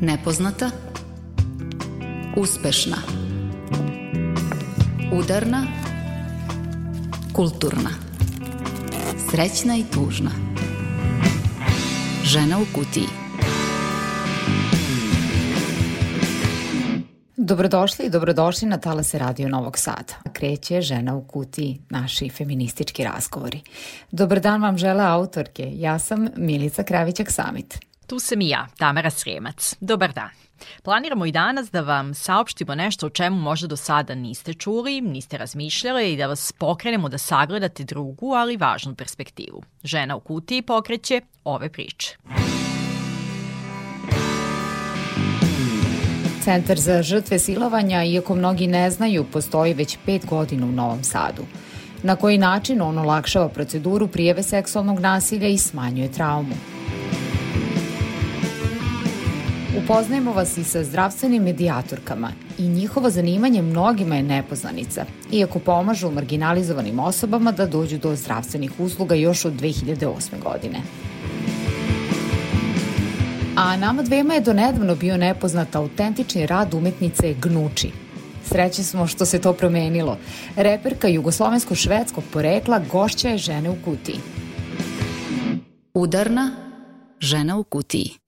Nepoznata Uspešna Udarna Kulturna Srećna i tužna Žena u kutiji Dobrodošli i dobrodošli na Talase Radio Novog Sada. Kreće Žena u kutiji, naši feministički razgovori. Dobar dan vam žele autorke. Ja sam Milica Kravićak-Samit. Tu sam i ja, Tamara Sremac. Dobar dan. Planiramo i danas da vam saopštimo nešto o čemu možda do sada niste čuli, niste razmišljali i da vas pokrenemo da sagledate drugu, ali važnu perspektivu. Žena u kutiji pokreće ove priče. Centar za žrtve silovanja, iako mnogi ne znaju, postoji već pet godina u Novom Sadu. Na koji način on olakšava proceduru prijeve seksualnog nasilja i smanjuje traumu. Upoznajemo vas i sa zdravstvenim medijatorkama i njihovo zanimanje mnogima je nepoznanica, iako pomažu marginalizovanim osobama da dođu do zdravstvenih usluga još od 2008. godine. A nama dvema je donedavno bio nepoznat autentični rad umetnice Gnuči. Sreće smo što se to promenilo. Reperka jugoslovensko-švedskog porekla gošća je žene u kutiji. Udarna žena u kutiji.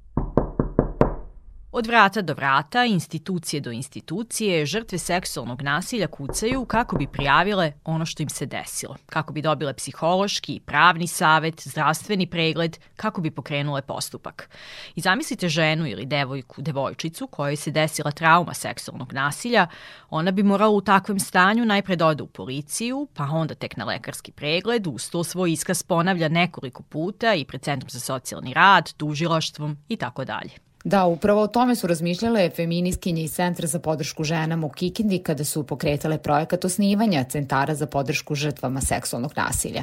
Od vrata do vrata, institucije do institucije, žrtve seksualnog nasilja kucaju kako bi prijavile ono što im se desilo, kako bi dobile psihološki i pravni savet, zdravstveni pregled, kako bi pokrenule postupak. I zamislite ženu ili devojku, devojčicu kojoj se desila trauma seksualnog nasilja, ona bi morala u takvom stanju najpre da ode u policiju, pa onda tek na lekarski pregled, uz to svoj iskaz ponavlja nekoliko puta i pred Centrom za socijalni rad, tužilaštvom i tako dalje. Da, upravo o tome su razmišljale feminiskinje iz Centra za podršku ženama u Kikindi kada su pokretale projekat osnivanja centara za podršku žrtvama seksualnog nasilja.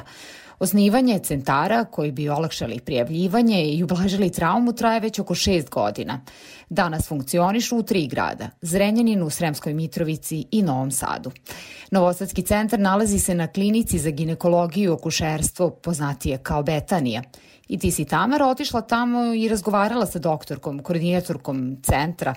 Osnivanje centara koji bi olakšali prijavljivanje i ublažili traumu traje već oko šest godina. Danas funkcionišu u tri grada, Zrenjaninu, Sremskoj Mitrovici i Novom Sadu. Novosadski centar nalazi se na klinici za ginekologiju i okušerstvo, poznatije kao Betanija – I ti si Tamara otišla tamo i razgovarala sa doktorkom, koordinatorkom centra.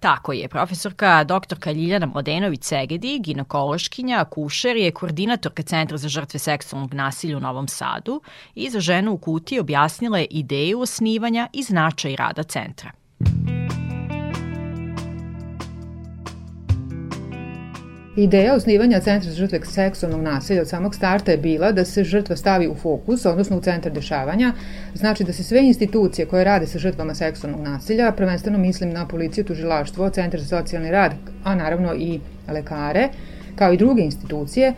Tako je, profesorka doktorka Ljiljana Mladenović-Segedi, ginekološkinja, kušer je koordinatorka Centra za žrtve seksualnog nasilja u Novom Sadu i za ženu u kuti objasnila je ideju osnivanja i značaj rada centra. Ideja osnivanja Centra za žrtve seksualnog nasilja od samog starta je bila da se žrtva stavi u fokus, odnosno u centar dešavanja, znači da se sve institucije koje rade sa žrtvama seksualnog nasilja, prvenstveno mislim na policiju, tužilaštvo, Centar za socijalni rad, a naravno i lekare, kao i druge institucije,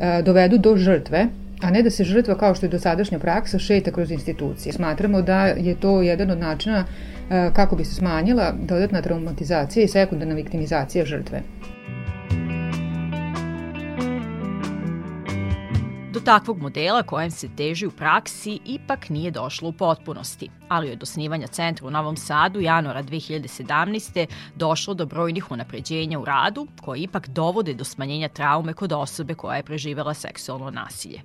e, dovedu do žrtve, a ne da se žrtva kao što je dosadašnja praksa šeta kroz institucije. Smatramo da je to jedan od načina e, kako bi se smanjila dodatna traumatizacija i sekundarna viktimizacija žrtve. Takvog modela kojem se teži u praksi ipak nije došlo u potpunosti, ali od osnivanja centra u Novom Sadu januara 2017. došlo do brojnih unapređenja u radu koje ipak dovode do smanjenja traume kod osobe koja je preživela seksualno nasilje.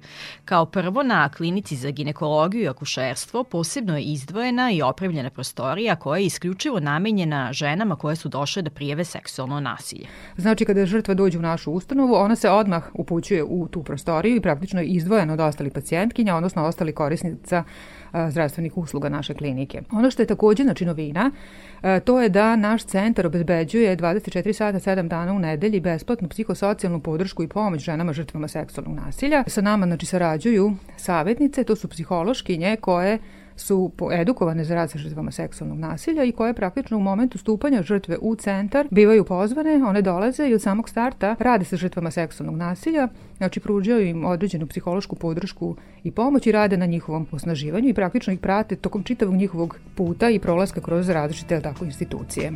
Kao prvo na klinici za ginekologiju i akušerstvo posebno je izdvojena i opremljena prostorija koja je isključivo namenjena ženama koje su došle da prijeve seksualno nasilje. Znači kada žrtva dođe u našu ustanovu, ona se odmah upućuje u tu prostoriju i praktično potpuno izdvojena od ostalih pacijentkinja, odnosno ostali korisnica zdravstvenih usluga naše klinike. Ono što je takođe znači novina, to je da naš centar obezbeđuje 24 sata 7 dana u nedelji besplatnu psihosocijalnu podršku i pomoć ženama žrtvama seksualnog nasilja. Sa nama znači sarađuju savetnice, to su psihološkinje koje su edukovane za rad sa žrtvama seksualnog nasilja i koje praktično u momentu stupanja žrtve u centar bivaju pozvane, one dolaze i od samog starta rade sa žrtvama seksualnog nasilja, znači pruđaju im određenu psihološku podršku i pomoć i rade na njihovom osnaživanju i praktično ih prate tokom čitavog njihovog puta i prolaska kroz različite tako institucije.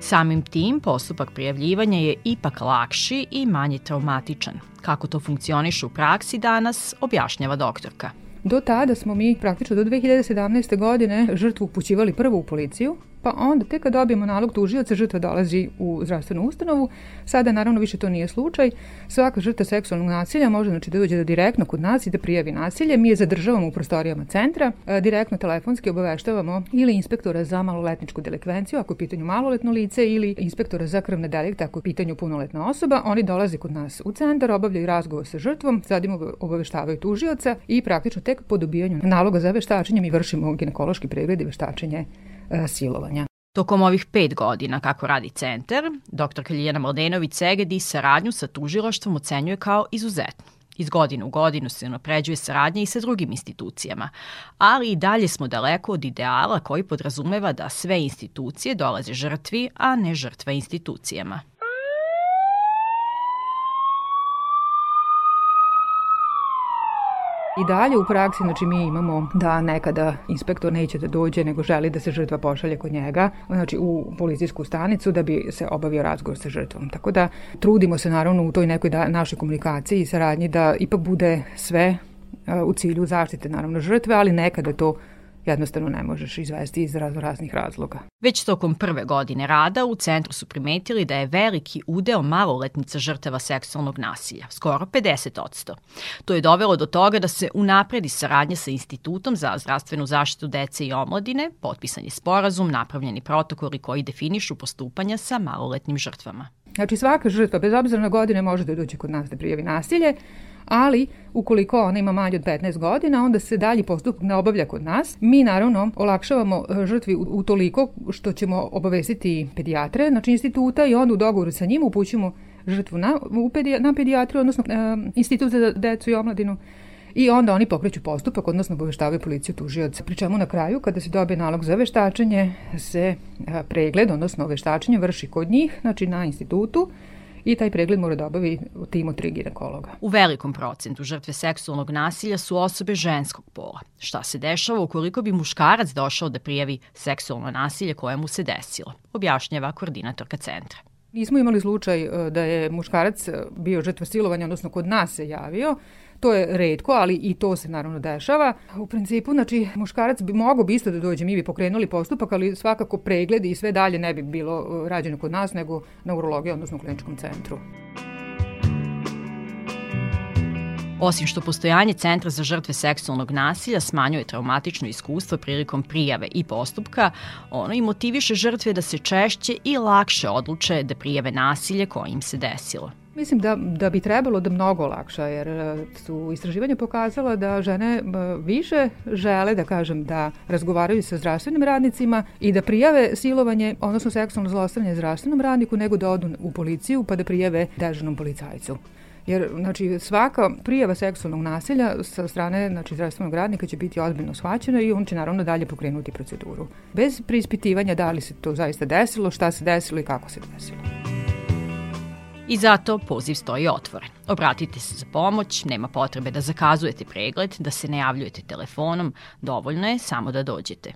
Samim tim, postupak prijavljivanja je ipak lakši i manje traumatičan. Kako to funkcioniše u praksi danas, objašnjava doktorka. Do tada smo mi praktično do 2017. godine žrtvu upućivali prvo u policiju, pa onda tek kad dobijemo nalog tužioca, žrtva dolazi u zdravstvenu ustanovu. Sada naravno više to nije slučaj. Svaka žrtva seksualnog nasilja može znači, da dođe da direktno kod nas i da prijavi nasilje. Mi je zadržavamo u prostorijama centra, e, direktno telefonski obaveštavamo ili inspektora za maloletničku delikvenciju ako je pitanju maloletno lice ili inspektora za krvne delikte ako je pitanju punoletna osoba. Oni dolaze kod nas u centar, obavljaju razgovor sa žrtvom, zadim obaveštavaju tužioca i praktično tek po dobijanju naloga za veštačenje mi vršimo ginekološki pregled i veštačenje silovanja. Tokom ovih pet godina kako radi centar, dr. Kaljena Mladenović Segedi saradnju sa tužilaštvom ocenjuje kao izuzetnu. Iz godine u godinu se napređuje saradnja i sa drugim institucijama, ali i dalje smo daleko od ideala koji podrazumeva da sve institucije dolaze žrtvi, a ne žrtva institucijama. I dalje u praksi, znači mi imamo da nekada inspektor neće da dođe, nego želi da se žrtva pošalje kod njega, znači u policijsku stanicu da bi se obavio razgovor sa žrtvom. Tako da trudimo se naravno u toj nekoj da, našoj komunikaciji i saradnji da ipak bude sve u cilju zaštite naravno žrtve, ali nekada to jednostavno ne možeš izvesti iz raznih razloga. Već tokom prve godine rada u centru su primetili da je veliki udeo maloletnica žrtava seksualnog nasilja, skoro 50%. To je dovelo do toga da se unapredi saradnja sa Institutom za zdravstvenu zaštitu dece i omladine, potpisan je sporazum, napravljeni protokoli koji definišu postupanja sa maloletnim žrtvama. Znači svaka žrtva, bez obzira na godine, može da dođe kod nas da prijavi nasilje, ali ukoliko ona ima manje od 15 godina, onda se dalji postupak ne obavlja kod nas. Mi naravno olakšavamo e, žrtvi u, toliko što ćemo obavestiti pedijatre, znači instituta i onda u dogovoru sa njim upućujemo žrtvu na, u pedija, na pedijatriju, odnosno e, institut za decu i omladinu i onda oni pokreću postupak, odnosno obaveštavaju policiju tužioca. Pri čemu na kraju, kada se dobije nalog za veštačenje, se e, pregled, odnosno veštačenje vrši kod njih, znači na institutu, i taj pregled mora da obavi tim od tri ginekologa. U velikom procentu žrtve seksualnog nasilja su osobe ženskog pola. Šta se dešava ukoliko bi muškarac došao da prijavi seksualno nasilje koje mu se desilo, objašnjava koordinatorka centra. Nismo imali slučaj e, da je muškarac e, bio žrtva silovanja, odnosno kod nas se javio, To je redko, ali i to se naravno dešava. U principu, znači, muškarac bi mogao bi isto da dođe, mi bi pokrenuli postupak, ali svakako pregledi i sve dalje ne bi bilo uh, rađeno kod nas, nego na urologiji, odnosno u kliničkom centru. Osim što postojanje Centra za žrtve seksualnog nasilja smanjuje traumatično iskustvo prilikom prijave i postupka, ono i motiviše žrtve da se češće i lakše odluče da prijave nasilje koje im se desilo. Mislim da, da bi trebalo da mnogo lakša, jer e, su istraživanja pokazala da žene e, više žele, da kažem, da razgovaraju sa zdravstvenim radnicima i da prijave silovanje, odnosno seksualno zlostavljanje zdravstvenom radniku, nego da odu u policiju pa da prijave dežanom policajcu. Jer znači, svaka prijava seksualnog nasilja sa strane znači, zdravstvenog radnika će biti ozbiljno shvaćena i on će naravno dalje pokrenuti proceduru. Bez preispitivanja da li se to zaista desilo, šta se desilo i kako se desilo. I zato poziv stoji otvoren. Obratite se za pomoć, nema potrebe da zakazujete pregled, da se ne javljujete telefonom, dovoljno je samo da dođete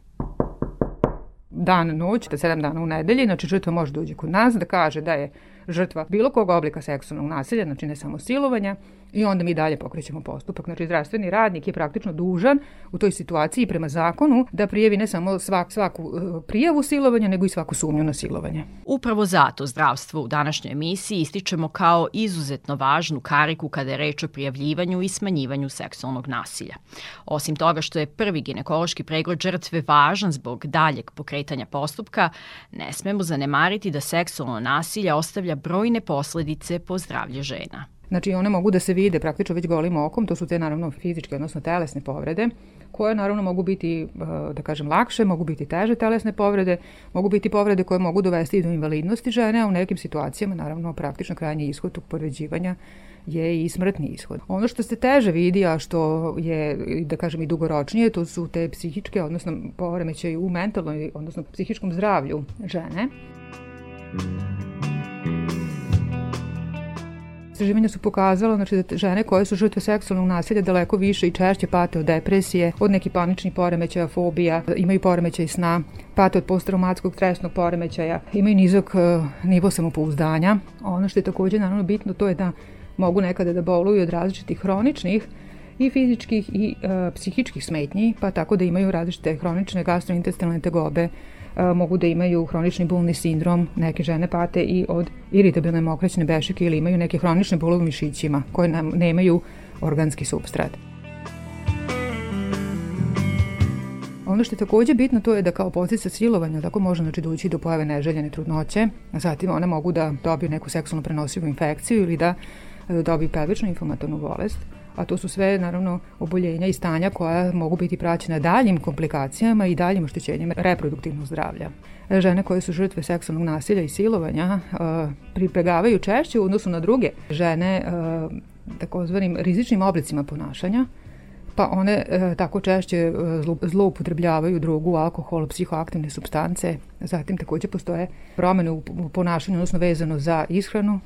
dan, noć, da sedam dana u nedelji, znači žrtva može da dođe kod nas, da kaže da je žrtva bilo kog oblika seksualnog nasilja, znači ne samo silovanja, i onda mi dalje pokrećemo postupak. Znači, zdravstveni radnik je praktično dužan u toj situaciji prema zakonu da prijavi ne samo svak, svaku e, prijavu silovanja, nego i svaku sumnju na silovanje. Upravo zato zdravstvo u današnjoj emisiji ističemo kao izuzetno važnu kariku kada je reč o prijavljivanju i smanjivanju seksualnog nasilja. Osim toga što je prvi ginekološki pregled žrtve važan zbog daljeg pokretanja postupka, ne smemo zanemariti da seksualno nasilje ostavlja brojne posledice po zdravlje žena. Znači one mogu da se vide praktično već golim okom, to su te naravno fizičke, odnosno telesne povrede, koje naravno mogu biti, eh, da kažem, lakše, mogu biti teže telesne povrede, mogu biti povrede koje mogu dovesti do invalidnosti žene, a u nekim situacijama naravno praktično krajnji ishod tog povređivanja je i smrtni ishod. Ono što se teže vidi, a što je, da kažem, i dugoročnije, to su te psihičke, odnosno poremećaj u mentalnoj, odnosno psihičkom zdravlju žene. Mm. Istraživanja su pokazala znači, da žene koje su žrtve seksualnog nasilja daleko više i češće pate od depresije, od nekih paničnih poremećaja, fobija, imaju poremećaj sna, pate od posttraumatskog stresnog poremećaja, imaju nizak uh, nivo samopouzdanja. Ono što je takođe naravno bitno to je da mogu nekada da boluju od različitih hroničnih i fizičkih i e, psihičkih smetnji, pa tako da imaju različite hronične gastrointestinalne tegobe, e, mogu da imaju hronični bulni sindrom, neke žene pate i od iritabilne mokraćne bešike ili imaju neke hronične bolove u mišićima koje nam nemaju organski substrat. Ono što je takođe bitno to je da kao posljedica silovanja tako može znači doći do pojave neželjene trudnoće, a zatim one mogu da dobiju neku seksualno prenosivu infekciju ili da e, dobiju pelvičnu inflamatornu bolest a to su sve naravno oboljenja i stanja koja mogu biti praćena daljim komplikacijama i daljim oštećenjem reproduktivnog zdravlja. Žene koje su žrtve seksualnog nasilja i silovanja pripegavaju češće u odnosu na druge žene takozvanim rizičnim oblicima ponašanja, pa one e, tako češće zloupotrebljavaju drogu, alkohol, psihoaktivne substance. Zatim takođe postoje promene u ponašanju, odnosno vezano za ishranu,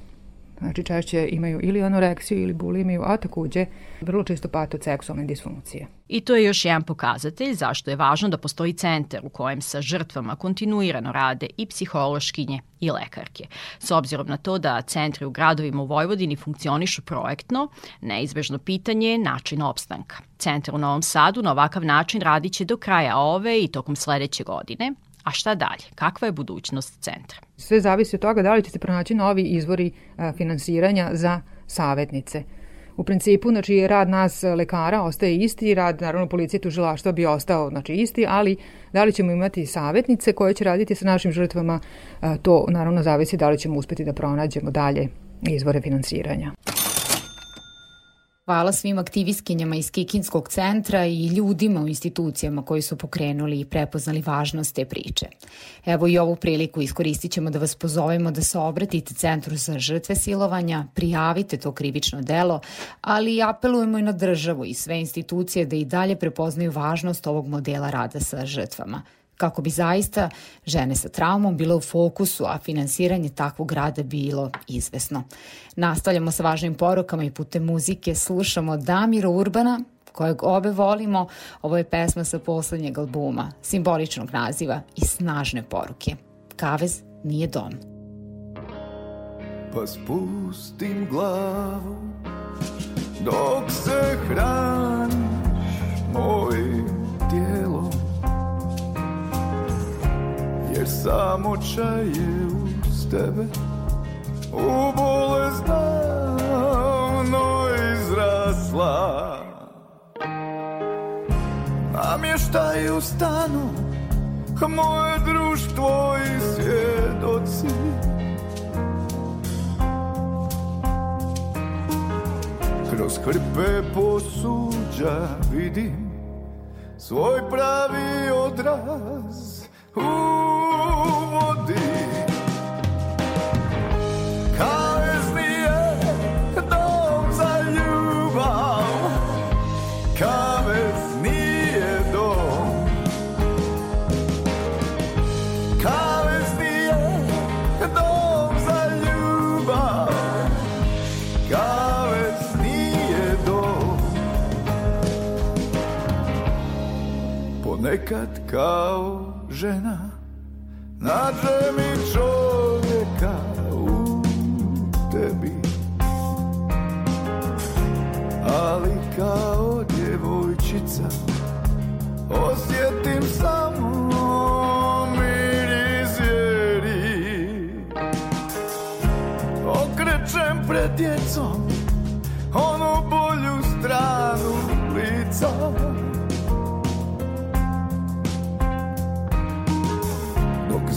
Znači češće imaju ili anoreksiju ili bulimiju, a takođe vrlo često pate od seksualne disfunkcije. I to je još jedan pokazatelj zašto je važno da postoji centar u kojem sa žrtvama kontinuirano rade i psihološkinje i lekarke. S obzirom na to da centri u gradovima u Vojvodini funkcionišu projektno, neizbežno pitanje je način opstanka. Centar u Novom Sadu na ovakav način radiće do kraja ove i tokom sledeće godine, A šta dalje? Kakva je budućnost centra? Sve zavisi od toga da li će se pronaći novi izvori finansiranja za savetnice. U principu, znači, rad nas lekara ostaje isti, rad, naravno, policije tužilaštva bi ostao, znači, isti, ali da li ćemo imati savetnice koje će raditi sa našim žrtvama, to, naravno, zavisi da li ćemo uspeti da pronađemo dalje izvore finansiranja. Hvala svim aktivistkinjama iz Kikinskog centra i ljudima u institucijama koji su pokrenuli i prepoznali važnost te priče. Evo i ovu priliku iskoristit ćemo da vas pozovemo da se obratite Centru za žrtve silovanja, prijavite to krivično delo, ali apelujemo i na državu i sve institucije da i dalje prepoznaju važnost ovog modela rada sa žrtvama – kako bi zaista žene sa traumom bile u fokusu, a finansiranje takvog rada bilo izvesno. Nastavljamo sa važnim porukama i putem muzike slušamo Damira Urbana, kojeg obe volimo. Ovo je pesma sa poslednjeg albuma, simboličnog naziva i snažne poruke. Kavez nije dom. Pa spustim glavu dok se hraniš mojim samo čaje uz tebe. U bolest davno izrasla. Namještaju stanu moje društvo i svjedoci. Kroz hrpe posuđa vidim svoj pravi odraz. Uvodi Ponekad kao žena Nađe mi čovjeka u tebi. Ali kao djevojčica Osjetim samo miris vjeri Okrećem pred djecom Onu bolju stranu lica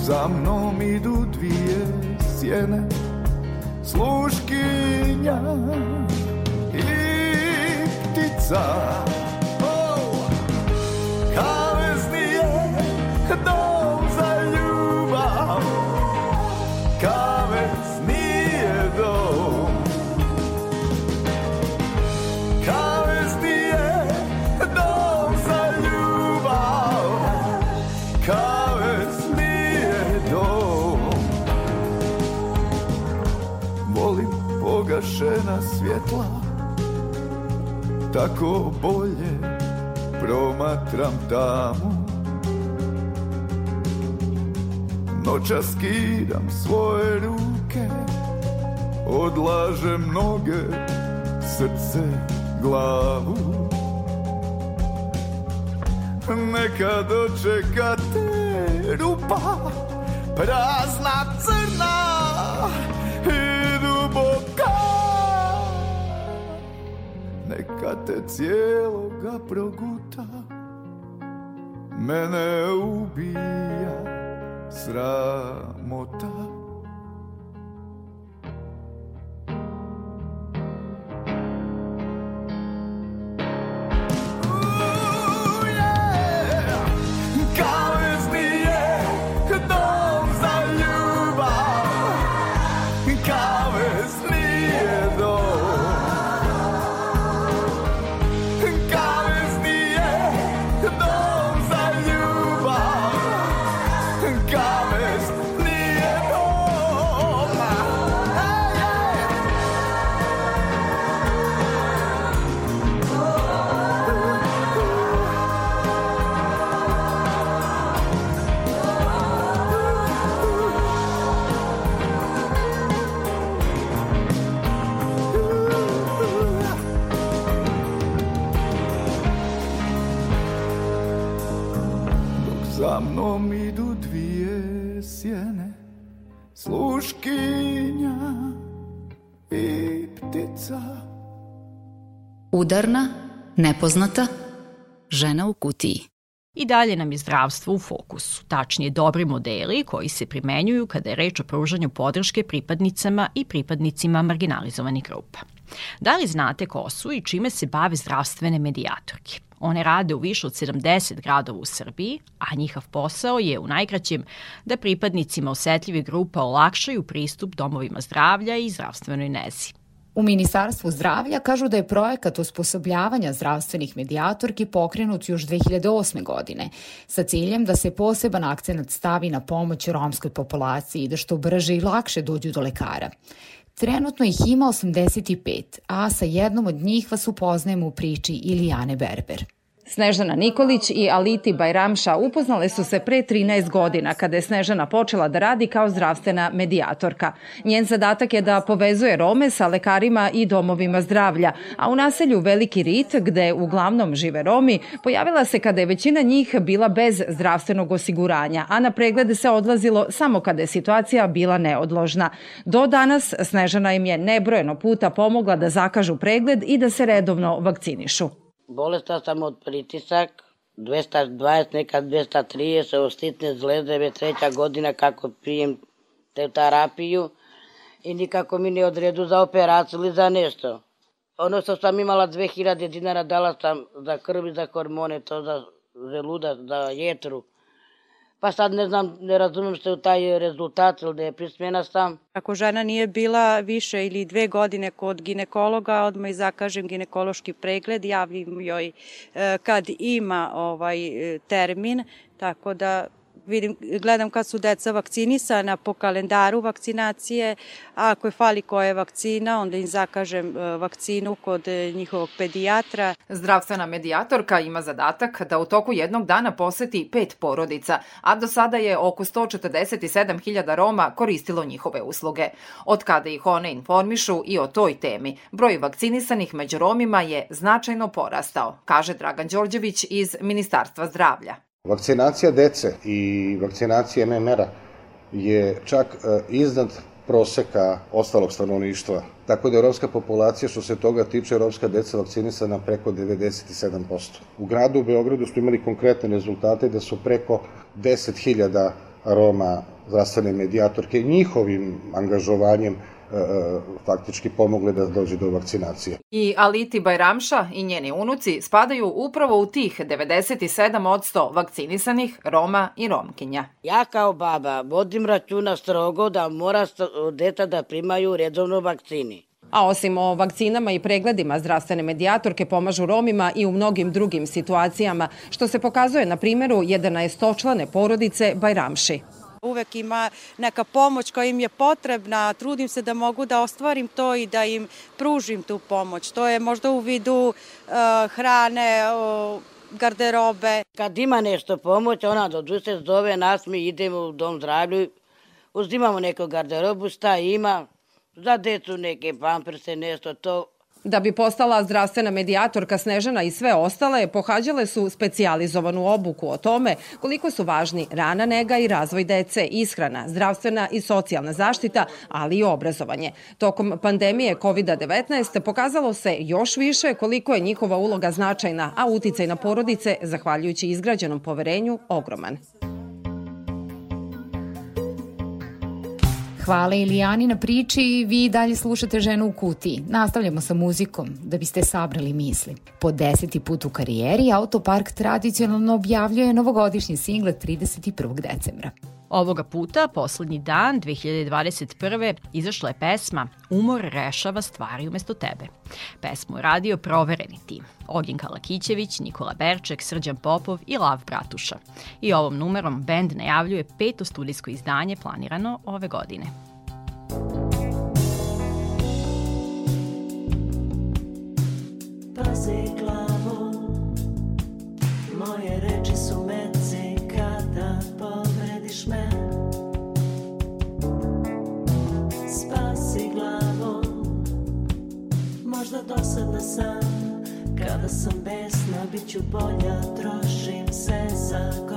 Za mnom idu dvije sjene Sluškinja i ptica. Oh, ugašena svjetla. Tako bolje promatram tamo. Noća skidam svoje ruke Odlažem noge, srce, glavu. Neka dočekate rupa Prazna crna Neka te cijeloga proguta Mene ubija sramota Udarna, nepoznata, žena u kutiji. I dalje nam je zdravstvo u fokusu, tačnije dobri modeli koji se primenjuju kada je reč o pružanju podrške pripadnicama i pripadnicima marginalizovanih grupa. Da li znate ko su i čime se bave zdravstvene medijatorke? One rade u više od 70 gradova u Srbiji, a njihov posao je u najkraćem da pripadnicima osetljivih grupa olakšaju pristup domovima zdravlja i zdravstvenoj nezi. U Ministarstvu zdravlja kažu da je projekat osposobljavanja zdravstvenih medijatorki pokrenut još 2008. godine sa ciljem da se poseban akcenat stavi na pomoć romskoj populaciji da što brže i lakše dođu do lekara. Trenutno ih ima 85, a sa jednom od njih vas upoznajemo u priči Ilijane Berber. Snežana Nikolić i Aliti Bajramša upoznale su se pre 13 godina kada je Snežana počela da radi kao zdravstvena medijatorka. Njen zadatak je da povezuje Rome sa lekarima i domovima zdravlja, a u naselju Veliki Rit, gde uglavnom žive Romi, pojavila se kada je većina njih bila bez zdravstvenog osiguranja, a na preglede se odlazilo samo kada je situacija bila neodložna. Do danas Snežana im je nebrojeno puta pomogla da zakažu pregled i da se redovno vakcinišu. Болеста сам од притисак, 220, нека 230, од ситни злездеве, трета година како прием терапију и никако ми не одреду за операција или за нешто. Оно што сам имала 2000 динара дала сам за крви, за хормони, то за желуда, за јетру. Pa sad ne znam, ne razumem što je taj rezultat ili da je prismena sam. Ako žena nije bila više ili dve godine kod ginekologa, odmah i zakažem ginekološki pregled, javim joj e, kad ima ovaj e, termin, tako da vidim, gledam kad su deca vakcinisana po kalendaru vakcinacije, a ako je fali koja je vakcina, onda im zakažem e, vakcinu kod e, njihovog pedijatra. Zdravstvena medijatorka ima zadatak da u toku jednog dana poseti pet porodica, a do sada je oko 147.000 Roma koristilo njihove usluge. Od kada ih one informišu i o toj temi, broj vakcinisanih među Romima je značajno porastao, kaže Dragan Đorđević iz Ministarstva zdravlja. Vakcinacija dece i vakcinacija MMR-a je čak e, iznad proseka ostalog stanovništva. Tako da je romska populacija, što se toga tiče, romska deca vakcinisana preko 97%. U gradu u Beogradu smo imali konkretne rezultate da su preko 10.000 Roma zdravstvene medijatorke njihovim angažovanjem faktički pomogle da dođe do vakcinacije. I Aliti Bajramša i njeni unuci spadaju upravo u tih 97% vakcinisanih Roma i Romkinja. Ja kao baba vodim računa strogo da mora deta da primaju redovno vakcini. A osim o vakcinama i pregledima, zdravstvene medijatorke pomažu Romima i u mnogim drugim situacijama, što se pokazuje na primjeru 11 porodice Bajramši. Uvek ima neka pomoć koja im je potrebna, trudim se da mogu da ostvarim to i da im pružim tu pomoć. To je možda u vidu uh, hrane, garderobe. Kad ima nešto pomoć, ona do se zove nas, mi idemo u dom zdravlju, uzimamo neku garderobu, šta ima, za decu neke pamperse, nešto to, Da bi postala zdravstvena medijatorka Snežana i sve ostale, pohađale su specijalizovanu obuku o tome koliko su važni rana nega i razvoj dece, ishrana, zdravstvena i socijalna zaštita, ali i obrazovanje. Tokom pandemije COVID-19 pokazalo se još više koliko je njihova uloga značajna, a uticaj na porodice, zahvaljujući izgrađenom poverenju, ogroman. Hvala Ilijani na priči i vi dalje slušate Ženu u kutiji. Nastavljamo sa muzikom da biste sabrali misli. Po deseti put u karijeri Autopark tradicionalno objavljuje novogodišnji single 31. decembra. Ovoga puta, poslednji dan 2021. izašla je pesma Umor rešava stvari umesto tebe. Pesmu je radio provereni tim. Ognjenka Lakićević, Nikola Berček, Srđan Popov i Lav Bratuša. I ovom numerom bend najavljuje peto studijsko izdanje planirano ove godine. Možda dosadna sam, Kada sam besna, bit ću bolja, trošim se za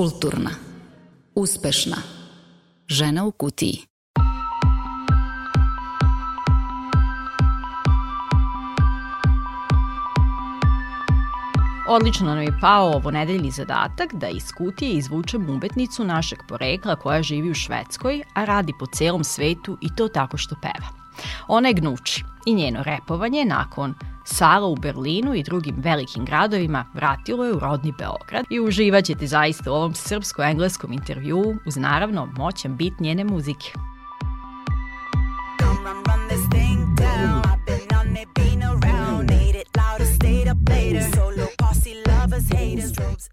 Kulturna. Uspešna. Žena u kutiji. Odlično nam je pao ovo nedeljni zadatak da iz kutije izvučemo umetnicu našeg porekla koja živi u Švedskoj, a radi po celom svetu i to tako što peva. Ona je Gnuči i njeno repovanje nakon Sala u Berlinu i drugim velikim gradovima vratilo je u rodni Beograd. I uživaćete zaista u ovom srpsko-engleskom intervjuu uz naravno moćan bit njene muzike.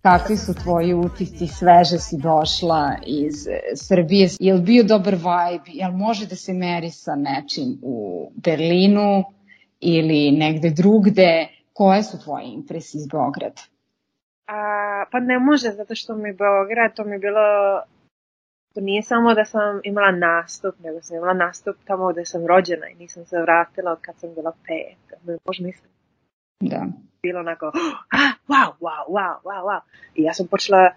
Kakvi su tvoji utisci, sveže si došla iz e, Srbije, je li bio dobar vibe, je li može da se meri sa nečim u Berlinu ili negde drugde, koje su tvoje impresije iz Beograda? A, pa ne može, zato što mi Beograd, to mi bilo, to nije samo da sam imala nastup, nego sam imala nastup tamo gde sam rođena i nisam se vratila od kad sam bila pet. Možda mislim. Da bilo onako, ah, wow, wow, wow, wow, wow. I ja sam počela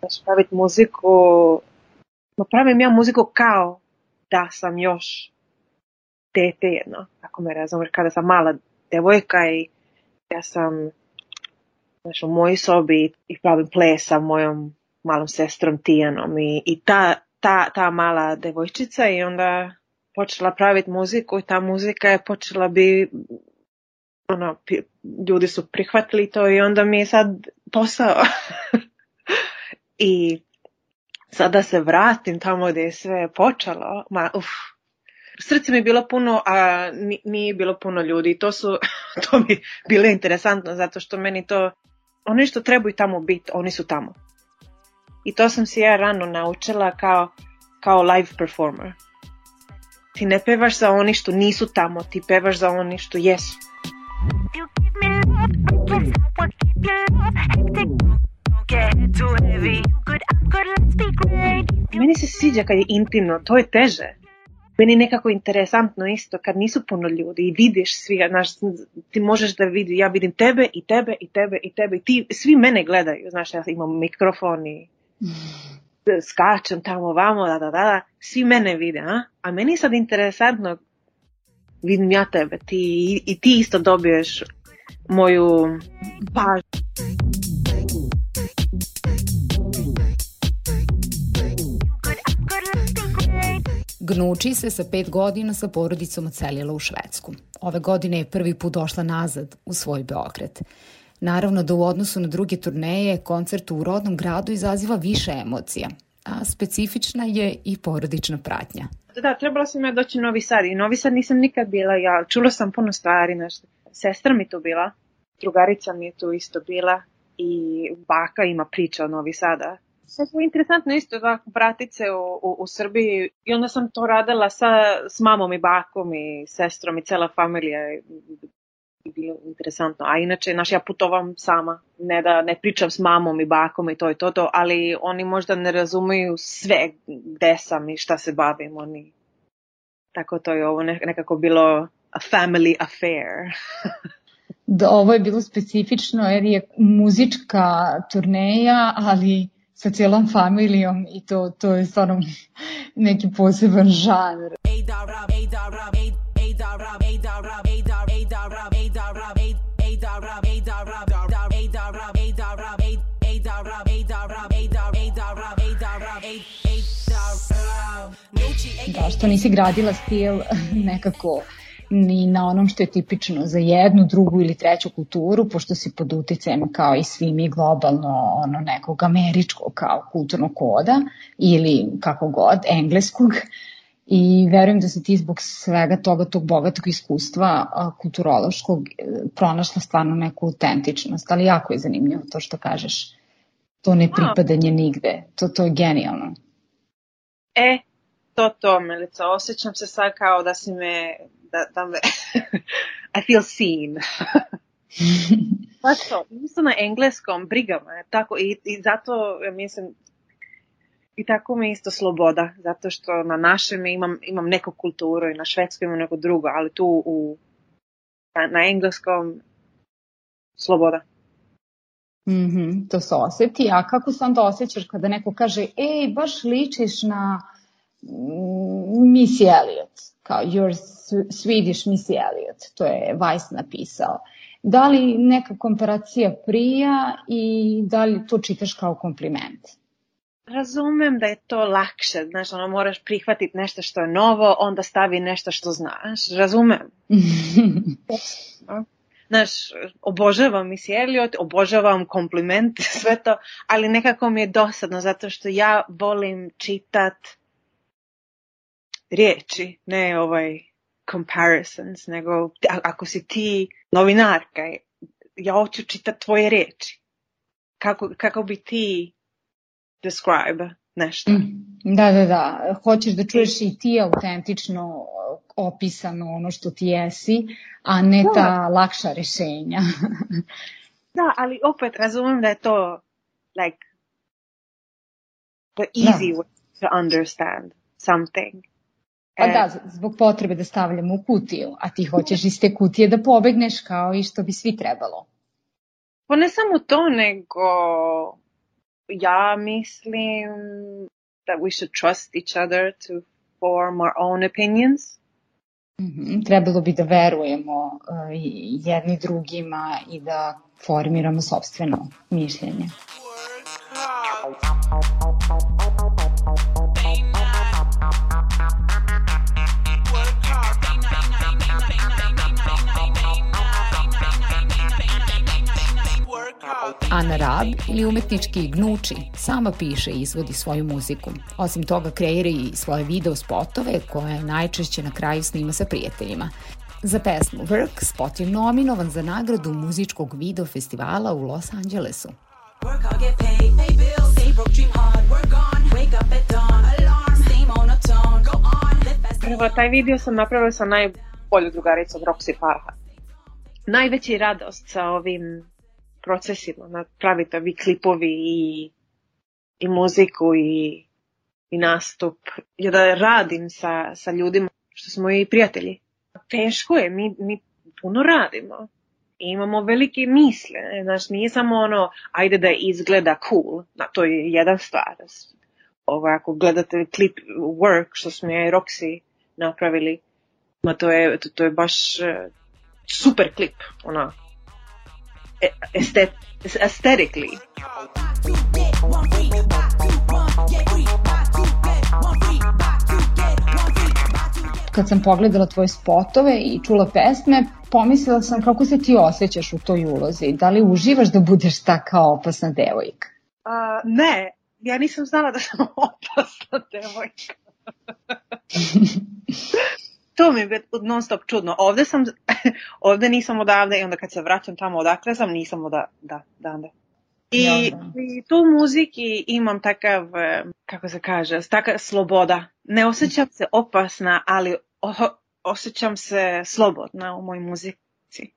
da praviti muziku, ma pravim ja muziku kao da sam još dete jedno, ako me razumeš, kada sam mala devojka i ja sam znaš, u mojoj sobi i pravim ples sa mojom malom sestrom Tijanom i, i ta, ta, ta mala devojčica i onda počela praviti muziku i ta muzika je počela bi ono, ljudi su prihvatili to i onda mi je sad posao. I sada se vratim tamo gde je sve počelo, ma uf, srce mi je bilo puno, a nije bilo puno ljudi. To su, to mi bilo interesantno, zato što meni to, oni što trebaju tamo biti, oni su tamo. I to sam se ja rano naučila kao, kao live performer. Ti ne pevaš za oni što nisu tamo, ti pevaš za oni što jesu. Meni se sviđa kad je intimno, to je teže. Meni je nekako interesantno isto kad nisu puno ljudi i vidiš svi, znaš, ti možeš da vidi, ja vidim tebe i tebe i tebe i tebe i ti, svi mene gledaju, znaš, ja imam mikrofon i skačem tamo vamo, da, da, da, svi mene vide, a? A meni je sad interesantno, vidim ja tebe, ti, i ti isto dobiješ moju pažnju. Gnuči se sa pet godina sa porodicom ocelila u Švedsku. Ove godine je prvi put došla nazad u svoj Beograd. Naravno da u odnosu na druge turneje koncert u rodnom gradu izaziva više emocija, a specifična je i porodična pratnja. Da, trebala sam ja doći u Novi Sad i Novi Sad nisam nikad bila ja, čula sam puno stvari, nešto sestra mi tu bila, drugarica mi je tu isto bila i baka ima priča o Novi Sada. Sve je interesantno isto da vratit se u, u, u Srbiji i onda sam to radila sa, s mamom i bakom i sestrom i cela familija i bilo interesantno. A inače, naš, ja putovam sama, ne da ne pričam s mamom i bakom i to i to, to ali oni možda ne razumeju sve gde sam i šta se bavim. Oni... Tako to je ovo nekako bilo a family affair. da, ovo je bilo specifično jer je muzička turneja, ali sa cijelom familijom i to, to je stvarno neki poseban žanr. Da, što nisi gradila stil nekako ni na onom što je tipično za jednu, drugu ili treću kulturu, pošto si pod uticajem kao i svi mi globalno ono nekog američkog kao kulturnog koda ili kako god, engleskog. I verujem da se ti zbog svega toga, tog bogatog iskustva kulturološkog e, pronašla stvarno neku autentičnost, ali jako je zanimljivo to što kažeš. To ne pripadanje nigde, to, to je genijalno. E, to to, Milica, osjećam se sad kao da si me da me, I feel seen. pa to, isto na engleskom, briga me, tako, i, i zato, ja mislim, i tako mi isto sloboda, zato što na našem imam, imam neku kulturu i na švedskom imam neko drugo, ali tu u, na, na engleskom sloboda. Mm -hmm, to se oseti, a kako se onda osjećaš kada neko kaže, ej, baš ličiš na mm, Missy Elliot, kao you're Swedish Missy Elliot, to je Weiss napisao. Da li neka komparacija prija i da li to čitaš kao kompliment? Razumem da je to lakše, znaš, ono moraš prihvatiti nešto što je novo, onda stavi nešto što znaš, razumem. znaš, obožavam Missy Elliot, obožavam komplimente, sve to, ali nekako mi je dosadno zato što ja volim čitat riječi, ne ovaj comparisons, nego ako si ti novinarka, ja hoću čitati tvoje riječi. Kako, kako bi ti describe nešto? Mm, da, da, da. Hoćeš da čuješ i ti autentično opisano ono što ti jesi, a ne da. ta lakša rešenja. da, ali opet razumem da je to like the easy da. way to understand something. Pa e, da, zbog potrebe da stavljamo u kutiju, a ti hoćeš iz te kutije da pobegneš kao i što bi svi trebalo. Pa ne samo to, nego ja mislim that we should trust each other to form our own opinions. Mm -hmm. Trebalo bi da verujemo uh, jedni drugima i da formiramo sobstveno mišljenje. Ana Rab ili umetnički Gnuči sama piše i izvodi svoju muziku. Osim toga kreira i svoje video spotove koje najčešće na kraju snima sa prijateljima. Za pesmu Work spot je nominovan za nagradu muzičkog video festivala u Los Angelesu. Work hard, get paid, pay bills, stay broke, dream hard, work on, wake up at dawn, alarm, stay monotone, go on, live fast. Prvo, taj video sam napravila sa najbolju drugaricom Roxy Farha. Najveći radost sa ovim procesima, pravite ovi klipovi i, i muziku i, i nastup, je da radim sa, sa ljudima što smo i prijatelji. Teško je, mi, mi puno radimo i imamo velike misle, znaš, nije samo ono, ajde da izgleda cool, na, to je jedan stvar. Ovo, ako gledate klip Work, što smo ja i Roxy napravili, ma to je, to, to je baš uh, super klip, ono, aesthetically. Kad sam pogledala tvoje spotove i čula pesme, pomislila sam kako se ti osjećaš u toj ulozi. Da li uživaš da budeš taka opasna devojka? Uh, ne, ja nisam znala da sam opasna devojka. to mi je non stop čudno. Ovde sam, ovde nisam odavde i onda kad se vraćam tamo odakle sam, nisam oda, da, da. I, I tu muziki imam takav, e, kako se kaže, taka sloboda. Ne osjećam se opasna, ali o, osjećam se slobodna u mojoj muzici.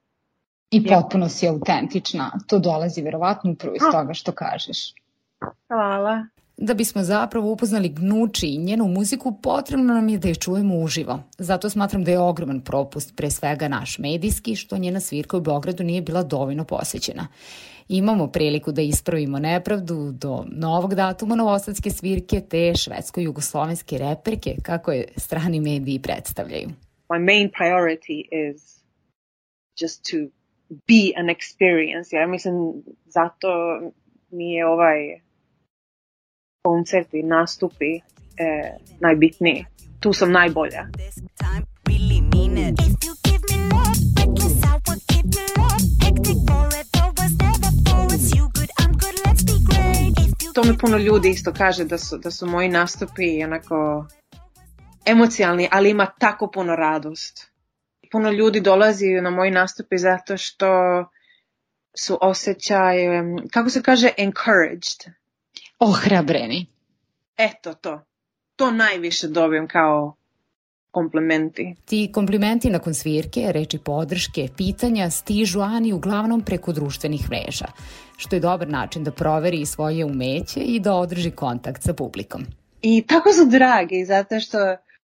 I potpuno si autentična. To dolazi verovatno upravo iz toga što kažeš. Hvala. Da bismo zapravo upoznali Gnuči i njenu muziku, potrebno nam je da je čujemo uživo. Zato smatram da je ogroman propust, pre svega naš medijski, što njena svirka u Beogradu nije bila dovoljno posvećena. Imamo priliku da ispravimo nepravdu do novog datuma novosadske svirke te švedsko-jugoslovenske reperke, kako je strani mediji predstavljaju. My main priority is just to be an experience. Ja mislim, zato mi je ovaj koncerti, nastupi e, najbitniji. Tu sam najbolja. To mi puno ljudi isto kaže da su, da su moji nastupi onako emocijalni, ali ima tako puno radost. Puno ljudi dolazi na moji nastupi zato što su osjećaj, kako se kaže, encouraged ohrabreni. Eto to. To najviše dobijem kao komplimenti. Ti komplimenti nakon svirke, reči podrške, pitanja stižu Ani uglavnom preko društvenih mreža, što je dobar način da proveri svoje umeće i da održi kontakt sa publikom. I tako su dragi, zato što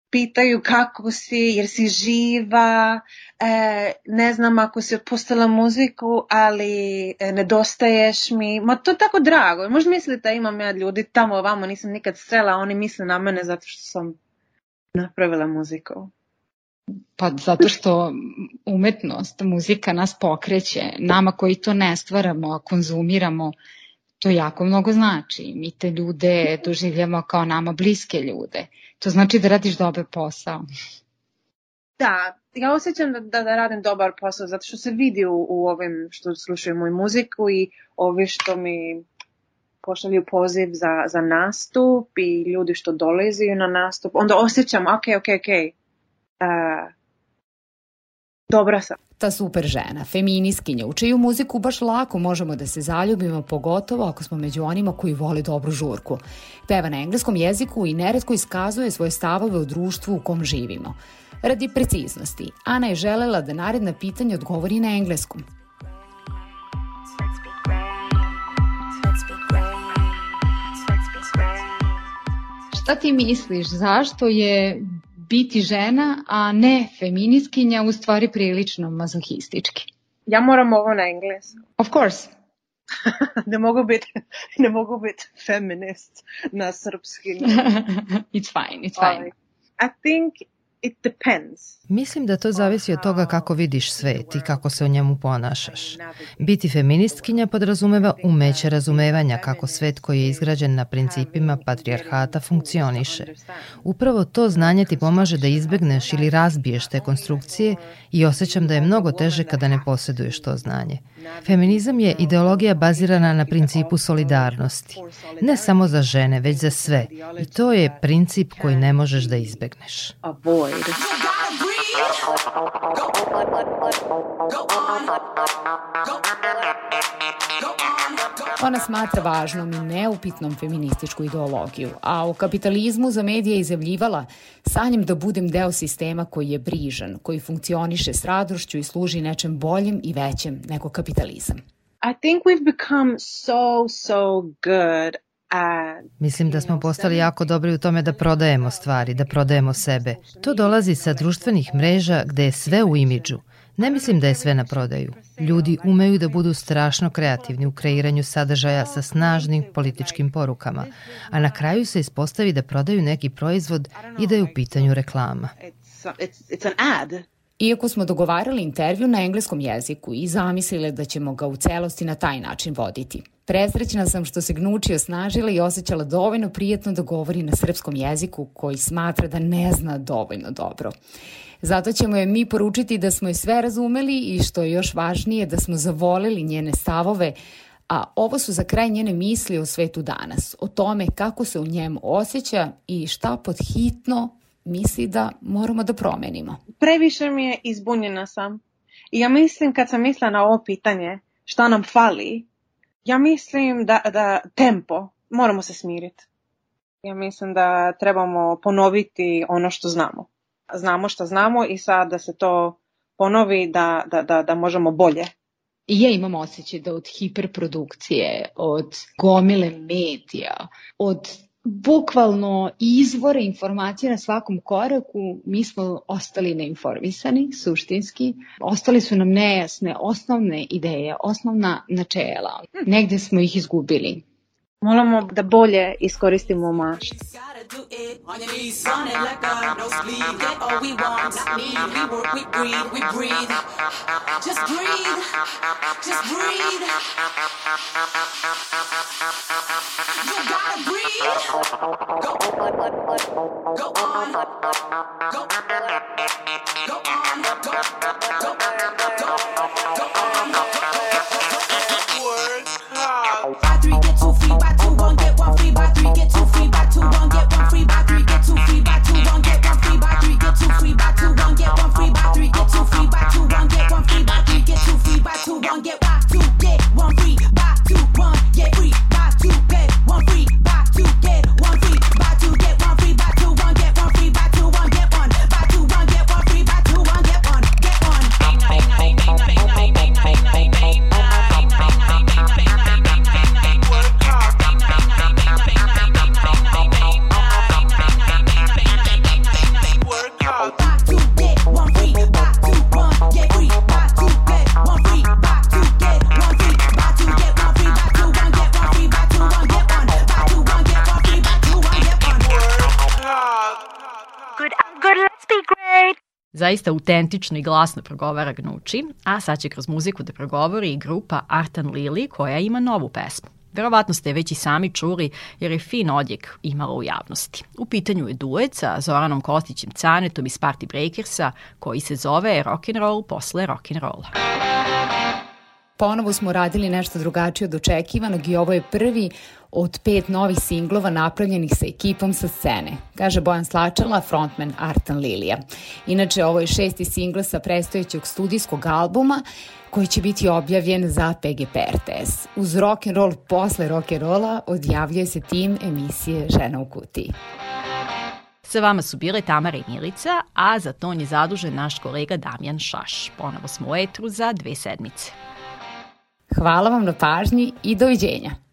pitaju kako si, jer si živa, e, ne znam ako si otpustila muziku, ali e, nedostaješ mi. Ma to je tako drago. Možda mislite da imam ja ljudi tamo ovamo, nisam nikad strela, a oni misle na mene zato što sam napravila muziku. Pa zato što umetnost, muzika nas pokreće. Nama koji to ne stvaramo, a konzumiramo, to jako mnogo znači. Mi te ljude doživljamo kao nama bliske ljude. To znači da radiš dobar posao. Da, ja osjećam da, da, da radim dobar posao, zato što se vidi u, u ovim što slušaju moju muziku i ovi što mi pošalju poziv za, za nastup i ljudi što dolaze na nastup, onda osjećam, ok, ok, ok, uh, dobra sam. Ta super žena, feminiskinja, u čiju muziku baš lako možemo da se zaljubimo, pogotovo ako smo među onima koji vole dobru žurku. Peva na engleskom jeziku i neretko iskazuje svoje stavove u društvu u kom živimo. Radi preciznosti, Ana je želela da naredna pitanja odgovori na engleskom. Šta ti misliš, zašto je biti žena, a ne feminiskinja, u stvari prilično mazohistički? Ja moram ovo na engleskom. Of course. ne mogu biti ne mogu biti feminist na srpski. it's fine, it's fine. I think it depends. Mislim da to zavisi od toga kako vidiš svet i kako se u njemu ponašaš. Biti feministkinja podrazumeva umeće razumevanja kako svet koji je izgrađen na principima patrijarhata funkcioniše. Upravo to znanje ti pomaže da izbegneš ili razbiješ te konstrukcije i osjećam da je mnogo teže kada ne posjeduješ to znanje. Feminizam je ideologija bazirana na principu solidarnosti. Ne samo za žene, već za sve. I to je princip koji ne možeš da izbegneš. Avoid. Ona smatra važnom i neupitnom feminističku ideologiju, a u kapitalizmu za medije izjavljivala sanjem da budem deo sistema koji je brižan, koji funkcioniše s radošću i služi nečem boljem i većem nego kapitalizam. I think we've become so, so good Mislim da smo postali jako dobri u tome da prodajemo stvari, da prodajemo sebe. To dolazi sa društvenih mreža gde je sve u imidžu. Ne mislim da je sve na prodaju. Ljudi umeju da budu strašno kreativni u kreiranju sadržaja sa snažnim političkim porukama, a na kraju se ispostavi da prodaju neki proizvod i da je u pitanju reklama. Iako smo dogovarali intervju na engleskom jeziku i zamislile da ćemo ga u celosti na taj način voditi. Presrećna sam što se Gnuči osnažila i osjećala dovoljno prijetno da govori na srpskom jeziku koji smatra da ne zna dovoljno dobro. Zato ćemo je mi poručiti da smo je sve razumeli i što je još važnije da smo zavoleli njene stavove, a ovo su za kraj njene misli o svetu danas, o tome kako se u njemu osjeća i šta pod hitno misli da moramo da promenimo. Previše mi je izbunjena sam. I ja mislim kad sam mislila na ovo pitanje šta nam fali, ja mislim da, da tempo, moramo se smiriti. Ja mislim da trebamo ponoviti ono što znamo. Znamo što znamo i sad da se to ponovi da, da, da, da možemo bolje. I ja imam osjećaj da od hiperprodukcije, od gomile medija, od bukvalno izvore informacije na svakom koraku, mi smo ostali neinformisani, suštinski. Ostali su nam nejasne osnovne ideje, osnovna načela. Negde smo ih izgubili. Moramo da bolje iskoristimo breathe. Go on, go on, go on, go on, Zaista autentično i glasno progovara Gnuči, a sad će kroz muziku da progovori i grupa Artan Lili koja ima novu pesmu. Verovatno ste već i sami čuli jer je fin odjek imala u javnosti. U pitanju je duet sa Zoranom Kostićem Canetom iz Party Breakersa koji se zove Rock'n'Roll posle rock'n'rolla. Ponovo smo radili nešto drugačije od očekivanog i ovo je prvi od pet novih singlova napravljenih sa ekipom sa scene, kaže Bojan Slačala, frontman Artan Lilija. Inače, ovo je šesti singl sa prestojećeg studijskog albuma koji će biti objavljen za PGP RTS. Uz rock and roll posle rock and rolla odjavljuje se tim emisije Žena u kutiji. Sa vama su bile Tamara i Milica, a za ton je zadužen naš kolega Damjan Šaš. Ponovo smo u etru za dve sedmice. Hvala vam na pažnji i doviđenja.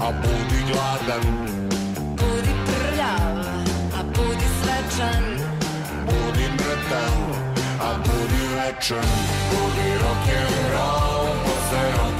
A budi gladan. Budi prljav, a budi svečan. Budi mrtav, a budi večan. Budi rock'n'roll, posle rock'n'rolla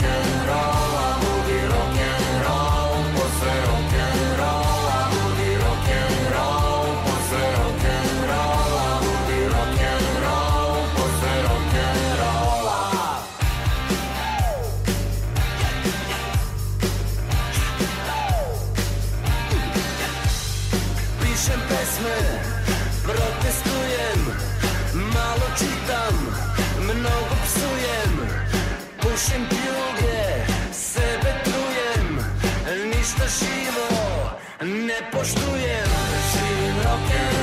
mnogo psujem Pušim pljuge, sebe trujem Ništa živo ne poštujem Živim rock'n'roll